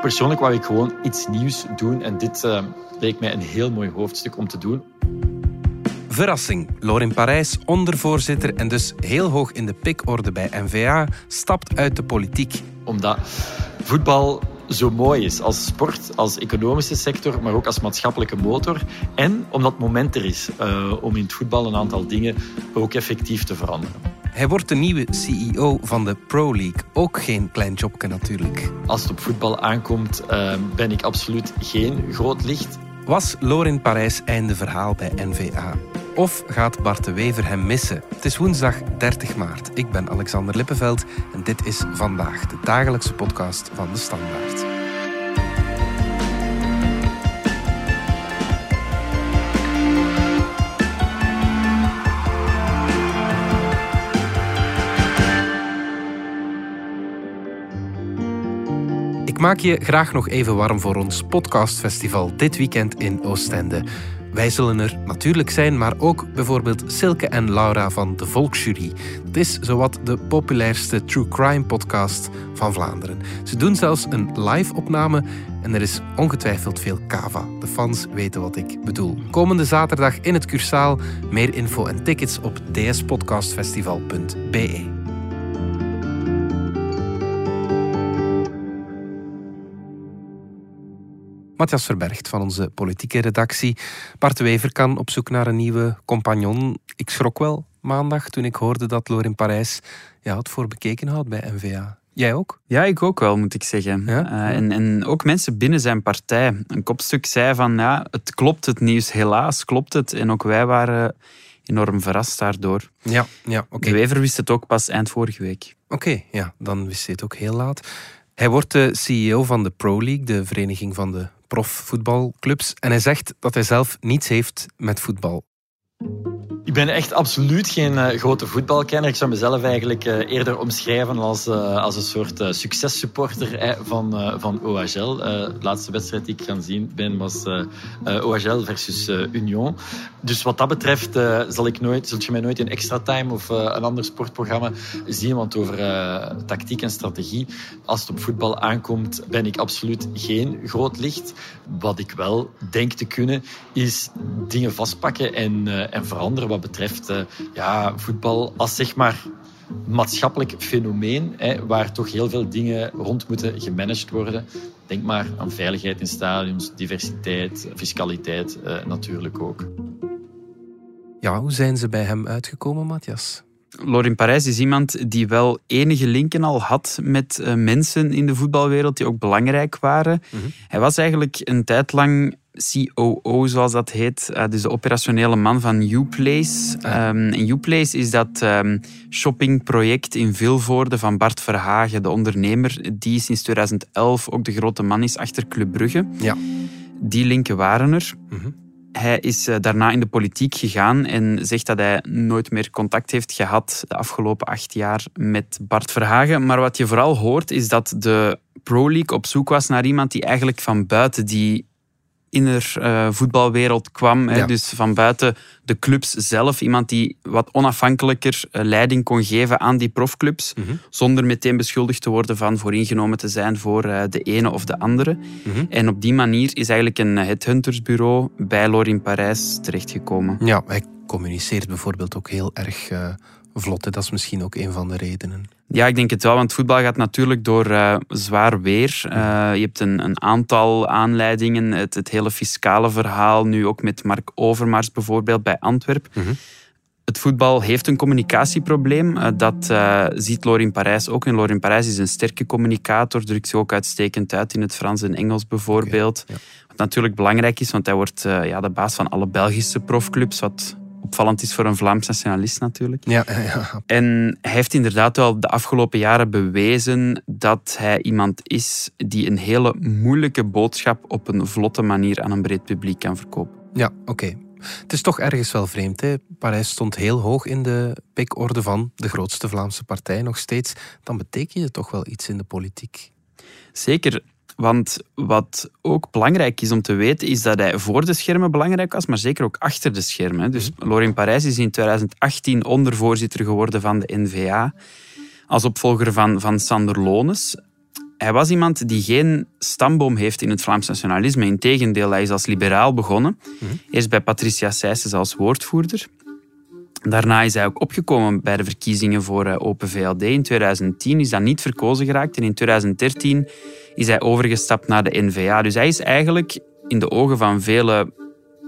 Persoonlijk wou ik gewoon iets nieuws doen en dit uh, leek mij een heel mooi hoofdstuk om te doen. Verrassing. Lorin Parijs, ondervoorzitter en dus heel hoog in de pikorde bij NVA, stapt uit de politiek. Omdat voetbal zo mooi is als sport, als economische sector, maar ook als maatschappelijke motor. En omdat het moment er is uh, om in het voetbal een aantal dingen ook effectief te veranderen. Hij wordt de nieuwe CEO van de Pro League. Ook geen klein jobje natuurlijk. Als het op voetbal aankomt, uh, ben ik absoluut geen groot licht. Was Lorin Parijs einde verhaal bij NVA? Of gaat Bart de Wever hem missen? Het is woensdag 30 maart. Ik ben Alexander Lippenveld en dit is vandaag de dagelijkse podcast van de Standaard. Maak je graag nog even warm voor ons podcastfestival dit weekend in Oostende. Wij zullen er natuurlijk zijn, maar ook bijvoorbeeld Silke en Laura van de Volksjury. Het is zowat de populairste true crime podcast van Vlaanderen. Ze doen zelfs een live-opname en er is ongetwijfeld veel kava. De fans weten wat ik bedoel. Komende zaterdag in het Cursaal. Meer info en tickets op dspodcastfestival.be. Matthias Verbergt van onze politieke redactie. Bart Wever kan op zoek naar een nieuwe compagnon. Ik schrok wel maandag toen ik hoorde dat Lorin Parijs ja, het voor bekeken had bij NVA. Jij ook? Ja, ik ook wel, moet ik zeggen. Ja? Uh, en, en ook mensen binnen zijn partij. Een kopstuk zei van, ja, het klopt, het nieuws, helaas klopt het. En ook wij waren enorm verrast daardoor. Ja, ja oké. Okay. De Wever wist het ook pas eind vorige week. Oké, ja, dan wist hij het ook heel laat. Hij wordt de CEO van de Pro League, de vereniging van de profvoetbalclubs. En hij zegt dat hij zelf niets heeft met voetbal. Ik ben echt absoluut geen uh, grote voetbalkenner. Ik zou mezelf eigenlijk uh, eerder omschrijven als, uh, als een soort successupporter eh, van, van OHL. de laatste wedstrijd die ik gaan zien ben was OHL versus Union. Dus wat dat betreft zal ik nooit, zult je mij nooit in extra time of een ander sportprogramma zien. Want over tactiek en strategie, als het op voetbal aankomt, ben ik absoluut geen groot licht. Wat ik wel denk te kunnen, is dingen vastpakken en, en veranderen wat betreft uh, ja, voetbal als zeg maar maatschappelijk fenomeen, hè, waar toch heel veel dingen rond moeten gemanaged worden. Denk maar aan veiligheid in stadions, diversiteit, fiscaliteit uh, natuurlijk ook. Ja, hoe zijn ze bij hem uitgekomen, Matthias? Lorin Parijs is iemand die wel enige linken al had met uh, mensen in de voetbalwereld die ook belangrijk waren. Mm -hmm. Hij was eigenlijk een tijd lang COO, zoals dat heet. Uh, dus de operationele man van Uplace. Um, en Uplace is dat um, shoppingproject in Vilvoorde van Bart Verhagen, de ondernemer die sinds 2011 ook de grote man is achter Club Brugge. Ja. Die linken waren er. Mm -hmm. Hij is uh, daarna in de politiek gegaan en zegt dat hij nooit meer contact heeft gehad de afgelopen acht jaar met Bart Verhagen. Maar wat je vooral hoort is dat de Pro League op zoek was naar iemand die eigenlijk van buiten die inner uh, voetbalwereld kwam. Ja. Hè, dus van buiten de clubs zelf. Iemand die wat onafhankelijker uh, leiding kon geven aan die profclubs. Mm -hmm. Zonder meteen beschuldigd te worden van vooringenomen te zijn voor uh, de ene of de andere. Mm -hmm. En op die manier is eigenlijk een headhuntersbureau bij Lorin Parijs terechtgekomen. Ja, hij communiceert bijvoorbeeld ook heel erg vlot. Dat is misschien ook een van de redenen. Ja, ik denk het wel, want voetbal gaat natuurlijk door uh, zwaar weer. Uh, je hebt een, een, aantal aanleidingen. Het, het, hele fiscale verhaal, nu ook met Mark Overmars bijvoorbeeld bij Antwerpen. -hmm. Het voetbal heeft een communicatieprobleem. Uh, dat ziet Lorin Parijs ook. En Lorin Parijs is een sterke communicator, drukt zich ook uitstekend uit in het Frans en Engels bijvoorbeeld. Okay, ja. Wat natuurlijk belangrijk is, want hij wordt ja, de baas van alle Belgische profclubs, wat opvallend is voor een Vlaams nationalist natuurlijk. Ja, ja. En hij heeft inderdaad wel de afgelopen jaren bewezen dat hij iemand is die een hele moeilijke boodschap op een vlotte manier aan een breed publiek kan verkopen. Ja, oké. Okay. Het is toch ergens wel vreemd. Hè? Parijs stond heel hoog in de pikorde van de grootste Vlaamse partij nog steeds. Dan betekent het toch wel iets in de politiek. Zeker. Want wat ook belangrijk is om te weten, is dat hij voor de schermen belangrijk was, maar zeker ook achter de schermen. Dus Lorin Parijs is in 2018 ondervoorzitter geworden van de NVA, als opvolger van, van Sander Lones. hij was iemand die geen stamboom heeft in het Vlaams nationalisme. Integendeel, hij is als liberaal begonnen. Mhm. Eerst bij Patricia Seyssens als woordvoerder. Daarna is hij ook opgekomen bij de verkiezingen voor eh, Open VLD. In 2010 is dat niet verkozen geraakt en in 2013 is hij overgestapt naar de NVA. Dus hij is eigenlijk in de ogen van vele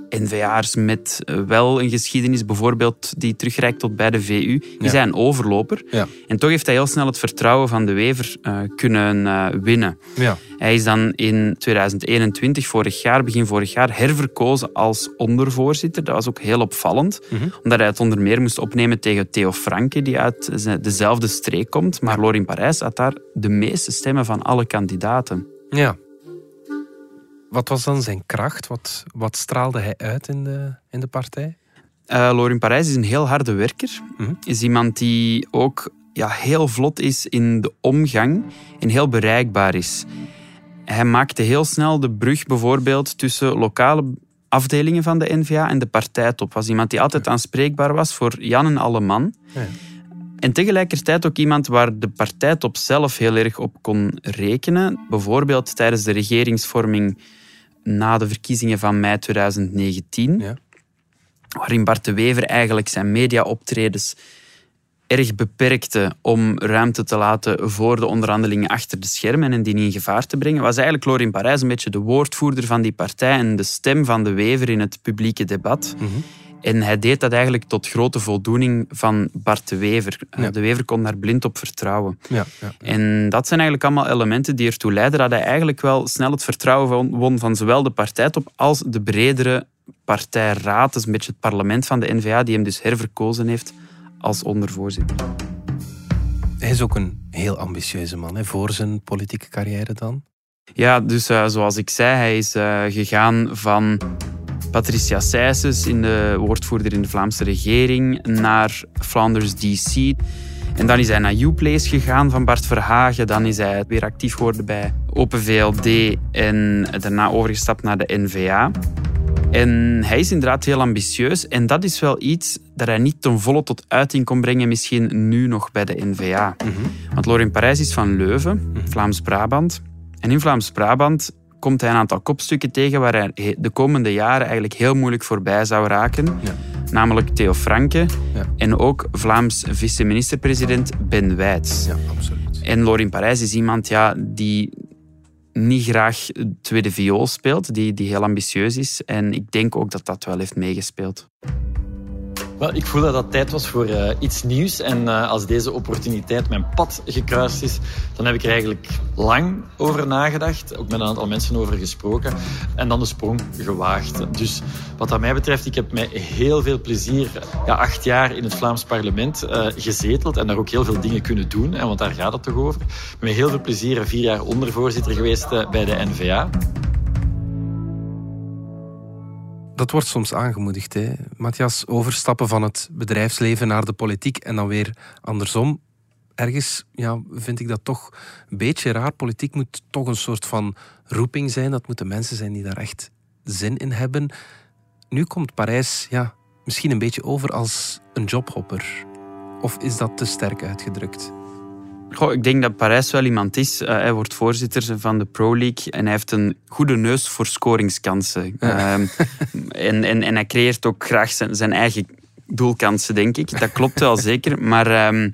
NVA'ers met eh, wel een geschiedenis, bijvoorbeeld die terugreikt tot bij de VU, is hij een overloper. Ja. En toch heeft hij heel snel het vertrouwen van de Wever uh, kunnen uh, winnen. Ja. Hij is dan in 2021, vorig jaar, begin vorig jaar, herverkozen als ondervoorzitter. Dat was ook heel opvallend, mm omdat hij het onder meer moest opnemen tegen Theo Franke, die uit dezelfde streek komt. Maar Lorin Parijs had daar de meeste stemmen van alle kandidaten. Ja, wat was dan zijn kracht? Wat, wat straalde hij uit in de, in de partij? Uh, Lorin Parijs is een heel harde werker. Mm Is iemand die ook ja, heel vlot is in de omgang en heel bereikbaar is. Hij maakte heel snel de brug bijvoorbeeld tussen lokale afdelingen van de NVA en de partijtop. Was iemand die altijd aanspreekbaar was voor Jan en alle man. Ja. En tegelijkertijd ook iemand waar de partijtop zelf heel erg op kon rekenen. Bijvoorbeeld tijdens de regeringsvorming na de verkiezingen van mei 2019. Ja. Waarin Bart de Wever eigenlijk zijn mediaoptredens erg beperkte om ruimte te laten voor de onderhandelingen achter de schermen en die niet in gevaar te brengen, was eigenlijk Lorin Parijs een beetje de woordvoerder van die partij en de stem van de Wever in het publieke debat. Mhm. En hij deed dat eigenlijk tot grote voldoening van Bart de Wever. Eh, de Wever kon daar blind op vertrouwen. Ja, ja, En dat zijn eigenlijk allemaal elementen die ertoe leiden dat hij eigenlijk wel snel het vertrouwen won van zowel de partijtop als de bredere partijraad. Dat is een beetje het parlement van de NVA, die hem dus herverkozen heeft als ondervoorzitter. Hij is ook een heel ambitieuze man, hè, voor zijn politieke carrière dan. Ja, dus uh, zoals ik zei, hij is uh, gegaan van Patricia Seyssens, in de woordvoerder in de Vlaamse regering, naar Flanders DC. En dan is hij naar Uplace gegaan van Bart Verhagen. Dan is hij weer actief geworden bij Open VLD en daarna overgestapt naar de NVA. En hij is inderdaad heel ambitieus. En dat is wel iets dat hij niet ten volle tot uiting kon brengen, misschien nu nog bij de NVA. Mhm. Want Lorin Parijs is van Leuven, mhm. Vlaams-Brabant. En in Vlaams-Brabant komt hij een aantal kopstukken tegen waar hij de komende jaren eigenlijk heel moeilijk voorbij zou raken. Ja. Namelijk Theo Franke ja. en ook Vlaams vice-minister-president Ben Wijts. Ja, absoluut. En Lorin Parijs is iemand ja, die niet graag tweede viool speelt, die, die heel ambitieus is. En ik denk ook dat dat wel heeft meegespeeld. Wel, ik voel dat dat tijd was voor uh, iets nieuws. En uh, als deze opportuniteit mijn pad gekruist is, dan heb ik er eigenlijk lang over nagedacht. Ook met een aantal mensen over gesproken. En dan de sprong gewaagd. Dus wat dat mij betreft, ik heb met heel veel plezier acht jaar in het Vlaams parlement uh, gezeteld. En daar ook heel veel dingen kunnen doen. Hè, want daar gaat het toch over. Met heel veel plezier vier jaar ondervoorzitter geweest bij de NVA. Dat wordt soms aangemoedigd. Hè? Matthias, overstappen van het bedrijfsleven naar de politiek en dan weer andersom. Ergens ja, vind ik dat toch een beetje raar. Politiek moet toch een soort van roeping zijn. Dat moeten mensen zijn die daar echt zin in hebben. Nu komt Parijs ja, misschien een beetje over als een jobhopper. Of is dat te sterk uitgedrukt? Goh, ik denk dat Parijs wel iemand is. Uh, hij wordt voorzitter van de Pro League en hij heeft een goede neus voor scoringskansen. Ehm, en, en, en hij creëert ook graag zijn, zijn eigen doelkansen, denk ik. Dat klopt wel zeker. Maar um,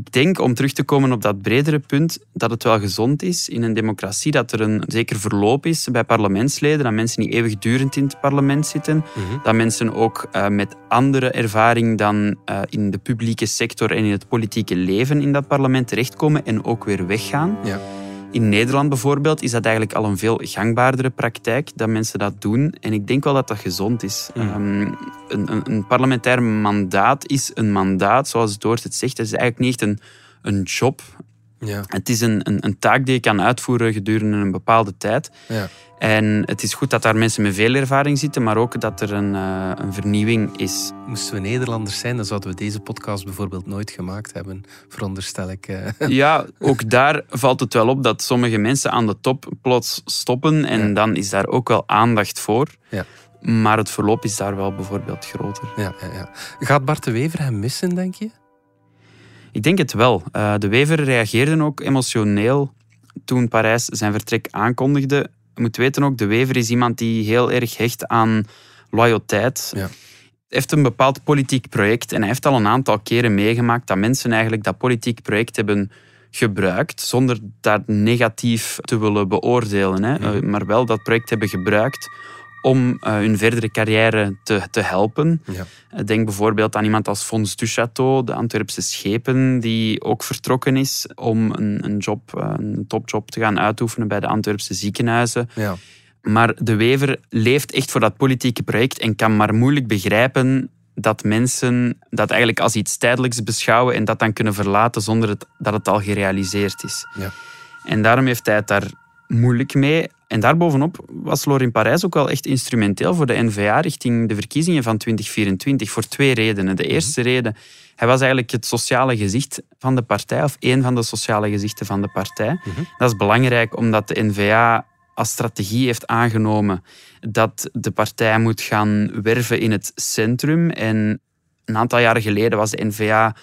ik denk, om terug te komen op dat bredere punt, dat het wel gezond is in een democratie dat er een zeker verloop is bij parlementsleden, dat mensen niet eeuwigdurend in het parlement zitten, mhm. dat mensen ook uh, met andere ervaring dan uh, in de publieke sector en in het politieke leven in dat parlement terechtkomen en ook weer weggaan. Ja. In Nederland bijvoorbeeld is dat eigenlijk al een veel gangbaardere praktijk dat mensen dat doen. En ik denk wel dat dat gezond is. Mm. Um, een, een, een, parlementair mandaat is een mandaat, zoals het woord het zegt. Het is eigenlijk niet echt een, een job. Ja. Het is een, een, een, taak die je kan uitvoeren gedurende een bepaalde tijd. Ja. En het is goed dat daar mensen met veel ervaring zitten, maar ook dat er een, uh, een vernieuwing is. Moesten we Nederlanders zijn, dan zouden we deze podcast bijvoorbeeld nooit gemaakt hebben, veronderstel ik. Uh. Ja, ook daar valt het wel op dat sommige mensen aan de top plots stoppen en dan is daar ook wel aandacht voor. Ja. Maar het verloop is daar wel bijvoorbeeld groter. Ja, ja, ja. Gaat Bart de Wever hem missen, denk je? Ik denk het wel. Uh, de Wever reageerde ook emotioneel toen Parijs zijn vertrek aankondigde. Je moet weten ook, De Wever is iemand die heel erg hecht aan loyaliteit. Ja. Hij heeft een bepaald politiek project en hij heeft al een aantal keren meegemaakt dat mensen eigenlijk dat politiek project hebben gebruikt, zonder dat negatief te willen beoordelen. Hè. Eh, Maar wel dat project hebben gebruikt om eh, hun verdere carrière te, te helpen. Ja. Eh, Denk bijvoorbeeld aan iemand als Fons Duchateau, de Antwerpse schepen, die ook vertrokken is om een, een, job, eh, een topjob te gaan uitoefenen bij de Antwerpse ziekenhuizen. Ja. Maar de Wever leeft echt voor dat politieke project en kan maar moeilijk begrijpen dat mensen dat eigenlijk als iets tijdelijks beschouwen en dat dan kunnen verlaten zonder het, dat het al gerealiseerd is. Ja. En daarom heeft hij het daar moeilijk mee. En daarbovenop was Lorin Parijs ook wel echt instrumenteel voor de N-VA richting de verkiezingen van 2024 voor twee redenen. De eerste reden, hij was eigenlijk het sociale gezicht van de partij, of één van de sociale gezichten van de partij. Mhm. Dat is belangrijk omdat de N-VA als strategie heeft aangenomen dat de partij moet gaan werven in het centrum. En een aantal jaren geleden was de N-VA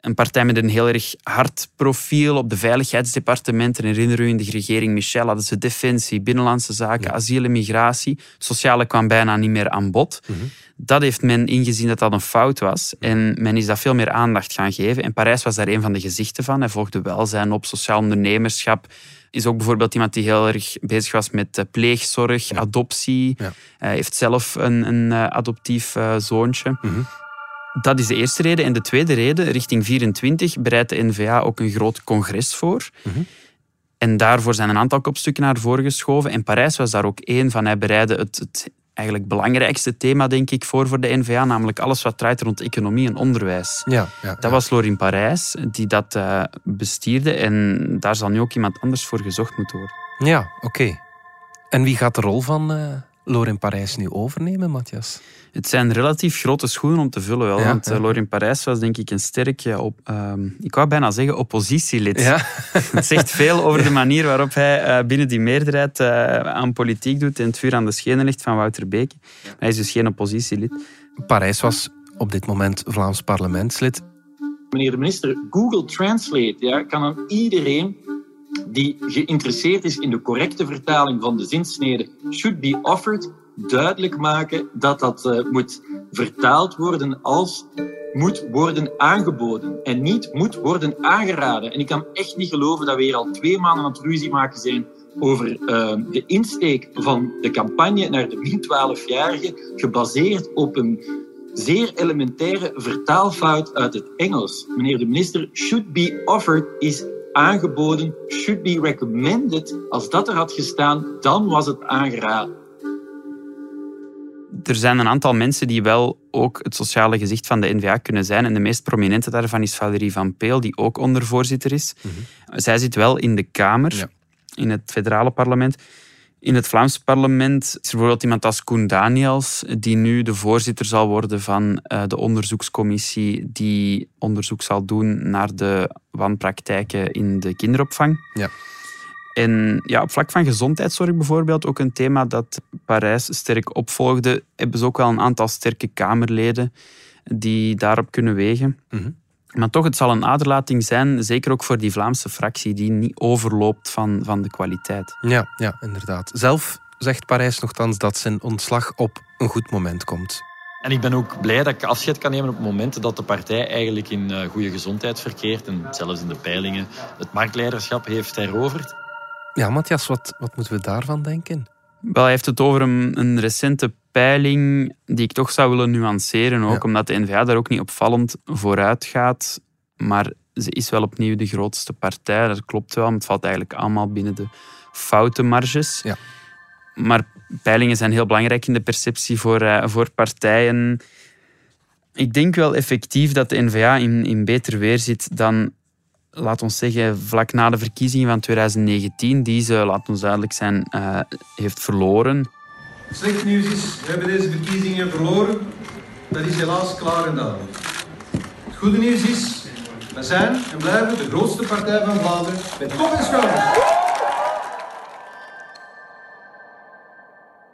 een partij met een heel erg hard profiel op de veiligheidsdepartementen. Herinner u in de regering Michel hadden ze defensie, binnenlandse zaken, Ja. asiel en migratie. Sociale kwam bijna niet meer aan bod. Mhm. Dat heeft men ingezien dat dat een fout was. En men is dat veel meer aandacht gaan geven. En Parijs was daar een van de gezichten van. Hij volgde welzijn op, sociaal ondernemerschap. Is ook bijvoorbeeld iemand die heel erg bezig was met eh, pleegzorg, adoptie. Ja. Hij heeft zelf een, een eh, adoptief eh, zoontje. Mhm. Dat is de eerste reden. En de tweede reden, richting 24, bereidt de NVA ook een groot congres voor. Mhm. En daarvoor zijn een aantal kopstukken naar voren geschoven. En Parijs was daar ook één van. Hij bereidde het, het eigenlijk belangrijkste thema, denk ik, voor voor de NVA, namelijk alles wat draait rond economie en onderwijs. Ja, ja, Dat was Lorin Parijs die dat eh, bestierde. En daar zal nu ook iemand anders voor gezocht moeten worden. Ja, oké. En wie gaat de rol van eh Lorin Parijs nu overnemen, Matthias? Het zijn relatief grote schoenen om te vullen, wel. Ja, want ja. eh, Lorin Parijs was denk ik een sterk, ja, op, ehm, ik wou bijna zeggen oppositielid. Ja, Het zegt veel over de manier waarop hij eh, binnen die meerderheid eh, aan politiek doet en het vuur aan de schenen ligt van Wouter Beke. Hij is dus geen oppositielid. Parijs was op dit moment Vlaams parlementslid. Meneer de minister, Google Translate ja, kan aan iedereen die geïnteresseerd is in de correcte vertaling van de zinsnede should be offered duidelijk maken dat dat eh, moet vertaald worden als moet worden aangeboden en niet moet worden aangeraden. En ik kan echt niet geloven dat we hier al twee maanden aan het maken zijn over eh, de insteek van de campagne naar de min 12-jarigen, gebaseerd op een zeer elementaire vertaalfout uit het Engels. Meneer de minister, should be offered is aangeboden, should be recommended. Als dat er had gestaan, dan was het aangeraden. Er zijn een aantal mensen die wel ook het sociale gezicht van de NVA kunnen zijn. En de meest prominente daarvan is Valerie Van Peel, die ook ondervoorzitter is. Zij zit wel in de Kamer, Ja. in het federale parlement. In het Vlaams parlement is er bijvoorbeeld iemand als Koen Daniels, die nu de voorzitter zal worden van eh, de onderzoekscommissie die onderzoek zal doen naar de wanpraktijken in de kinderopvang. Ja. En ja, op vlak van gezondheidszorg bijvoorbeeld, ook een thema dat Parijs sterk opvolgde, hebben ze ook wel een aantal sterke Kamerleden die daarop kunnen wegen. Mhm. Maar toch, het zal een aderlating zijn, zeker ook voor die Vlaamse fractie, die niet overloopt van, van de kwaliteit. Ja, ja, inderdaad. Zelf zegt Parijs nogthans dat zijn ontslag op een goed moment komt. En ik ben ook blij dat ik afscheid kan nemen op momenten dat de partij eigenlijk in eh, goede gezondheid verkeert en zelfs in de peilingen het marktleiderschap heeft heroverd. Ja, Matthias, wat, wat moeten we daarvan denken? Wel, hij heeft het over een, een recente peiling die ik toch zou willen nuanceren, ook Ja. omdat de N-VA daar ook niet opvallend vooruit gaat. Maar ze is wel opnieuw de grootste partij, dat klopt wel. maar Het valt eigenlijk allemaal binnen de foutenmarges. Ja. Maar peilingen zijn heel belangrijk in de perceptie voor, eh, voor partijen. Ik denk wel effectief dat de N-VA in, in beter weer zit dan, laat ons zeggen, vlak na de verkiezingen van 2019, die ze, laat ons duidelijk zijn, eh, heeft verloren. Slecht nieuws is, we hebben deze verkiezingen verloren. Dat is helaas klaar en duidelijk. Het goede nieuws is, we zijn en blijven de grootste partij van Vlaanderen met kop en.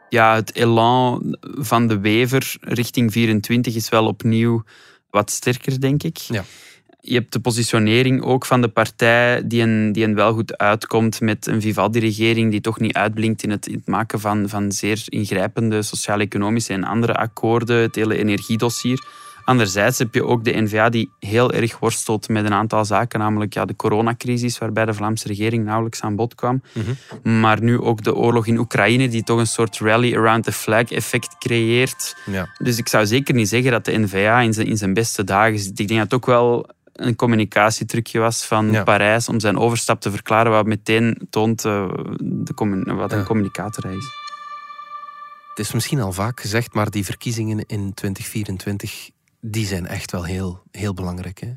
Ja, het elan van de Wever richting 24 is wel opnieuw wat sterker, denk ik. Ja. je hebt de positionering ook van de partij die een, die een wel goed uitkomt met een Vivaldi-regering die toch niet uitblinkt in het, in het maken van, van zeer ingrijpende sociaal-economische en andere akkoorden, het hele energiedossier. Anderzijds heb je ook de NVA die heel erg worstelt met een aantal zaken, namelijk ja, de coronacrisis, waarbij de Vlaamse regering nauwelijks aan bod kwam. Mhm. Maar nu ook de oorlog in Oekraïne, die toch een soort rally around the flag effect creëert. Ja. Dus ik zou zeker niet zeggen dat de NVA in zijn, in zijn beste dagen zit. Ik denk dat het ook wel een communicatietrucje was van Parijs om zijn overstap te verklaren, wat meteen toont uh, de, wat een communicator hij is. Het is misschien al vaak gezegd, maar die verkiezingen in 2024 die zijn echt wel heel, heel belangrijk. Hè?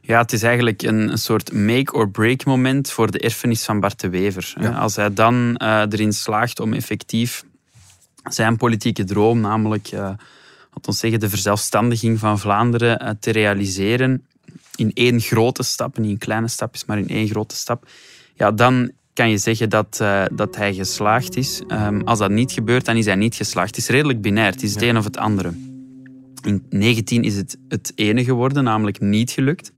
Ja, het is eigenlijk een, een soort make-or-break moment voor de erfenis van Bart de Wever. Als hij dan uh, erin slaagt om effectief zijn politieke droom, namelijk uh, wat ons zeggen, de verzelfstandiging van Vlaanderen, uh, te realiseren in één grote stap, niet in kleine stapjes, maar in één grote stap, ja, dan kan je zeggen dat, dat hij geslaagd is. Um, als dat niet gebeurt, dan is hij niet geslaagd. Het is redelijk binair, het is het een of het andere. In 19 is het het ene geworden, namelijk niet gelukt.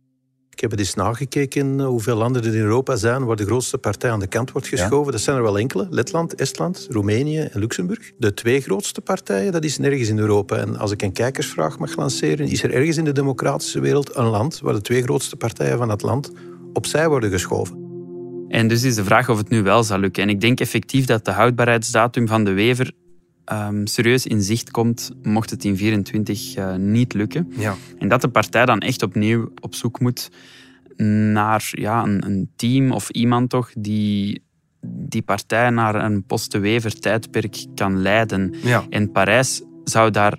Ik heb het eens nagekeken eh, hoeveel landen er in Europa zijn waar de grootste partij aan de kant wordt geschoven. Dat zijn er wel enkele. Letland, Estland, Roemenië en Luxemburg. De twee grootste partijen, dat is nergens in Europa. En als ik een kijkersvraag mag lanceren, is er ergens in de democratische wereld een land waar de twee grootste partijen van het land opzij worden geschoven? En dus is de vraag of het nu wel zal lukken. En ik denk effectief dat de houdbaarheidsdatum van de Wever um, serieus in zicht komt, mocht het in 24 uh, niet lukken. Ja. En dat de partij dan echt opnieuw op zoek moet naar ja, een, een team of iemand toch die die partij naar een post-Wever tijdperk kan leiden. Ja. En Parijs zou daar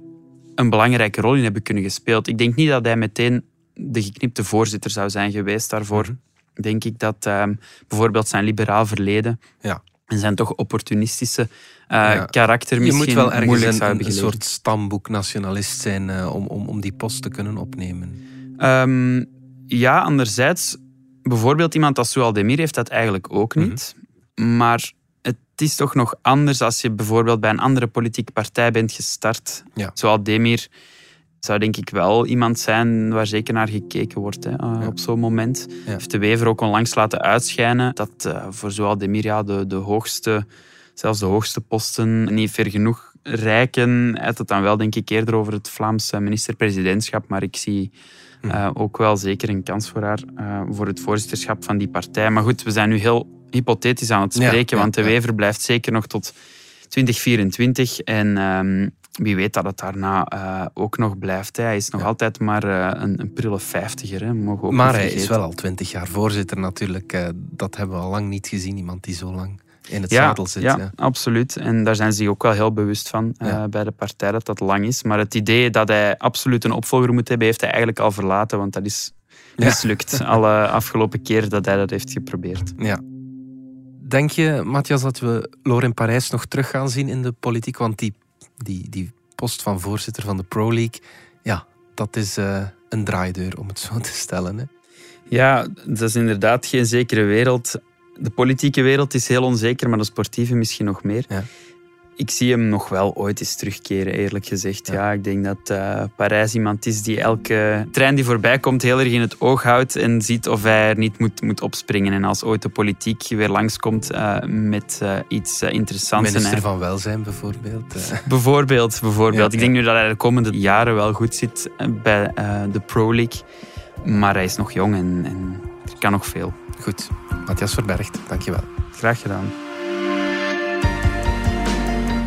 een belangrijke rol in hebben kunnen gespeeld. Ik denk niet dat hij meteen de geknipte voorzitter zou zijn geweest daarvoor. Mm Denk ik dat um, bijvoorbeeld zijn liberaal verleden ja. En zijn toch opportunistische uh, karakter misschien Je moet wel ergens een, een soort stamboeknationalist zijn uh, om, om, om die post te kunnen opnemen. Um, ja, anderzijds, bijvoorbeeld iemand als Demir heeft dat eigenlijk ook mhm. niet. Maar het is toch nog anders als je bijvoorbeeld bij een andere politieke partij bent gestart. Ja. Zoals Demir zou denk ik wel iemand zijn waar zeker naar gekeken wordt hè, uh, op zo'n moment. Ja. Heeft de Wever ook onlangs laten uitschijnen dat uh, voor Zoal Demir ja, de, de hoogste zelfs de hoogste posten niet ver genoeg rijken. Hij had het dan wel, denk ik, eerder over het Vlaamse minister-presidentschap. Maar ik zie hm. eh, ook wel zeker een kans voor haar uh, voor het voorzitterschap van die partij. Maar goed, we zijn nu heel hypothetisch aan het spreken, want de Wever blijft zeker nog tot 2024. En um, wie weet dat het daarna uh, ook nog blijft. Hij is nog altijd maar een, een, prille vijftiger. Hè. maar hij is wel al twintig jaar voorzitter natuurlijk. dat hebben we al lang niet gezien, iemand die zo lang in het ja, zadel zit. Ja, absoluut. En daar zijn ze zich ook wel heel bewust van bij de partij dat dat lang is. Maar het idee dat hij absoluut een opvolger moet hebben, heeft hij eigenlijk al verlaten, want dat is mislukt alle afgelopen keer dat hij dat heeft geprobeerd. Ja. Denk je, Matthias, dat we Laurent Parijs nog terug gaan zien in de politiek? Want die, die, die post van voorzitter van de Pro League, ja, dat is uh, een draaideur, om het zo te stellen. Hè? Ja, dat is inderdaad geen zekere wereld de politieke wereld is heel onzeker, maar de sportieve misschien nog meer. Ja. Ik zie hem nog wel ooit eens terugkeren, eerlijk gezegd. Ja, ik denk dat uh, Parijs iemand is die elke trein die voorbij komt heel erg in het oog houdt en ziet of hij er niet moet, moet opspringen. En als ooit de politiek weer langskomt uh, met uh, iets interessants. Minister van Welzijn bijvoorbeeld. Bijvoorbeeld, bijvoorbeeld. ik denk nu dat hij de komende jaren wel goed zit bij de Pro League. Maar hij is nog jong en, en er kan nog veel. Goed. Matthias Verbergt, dankjewel. Graag gedaan.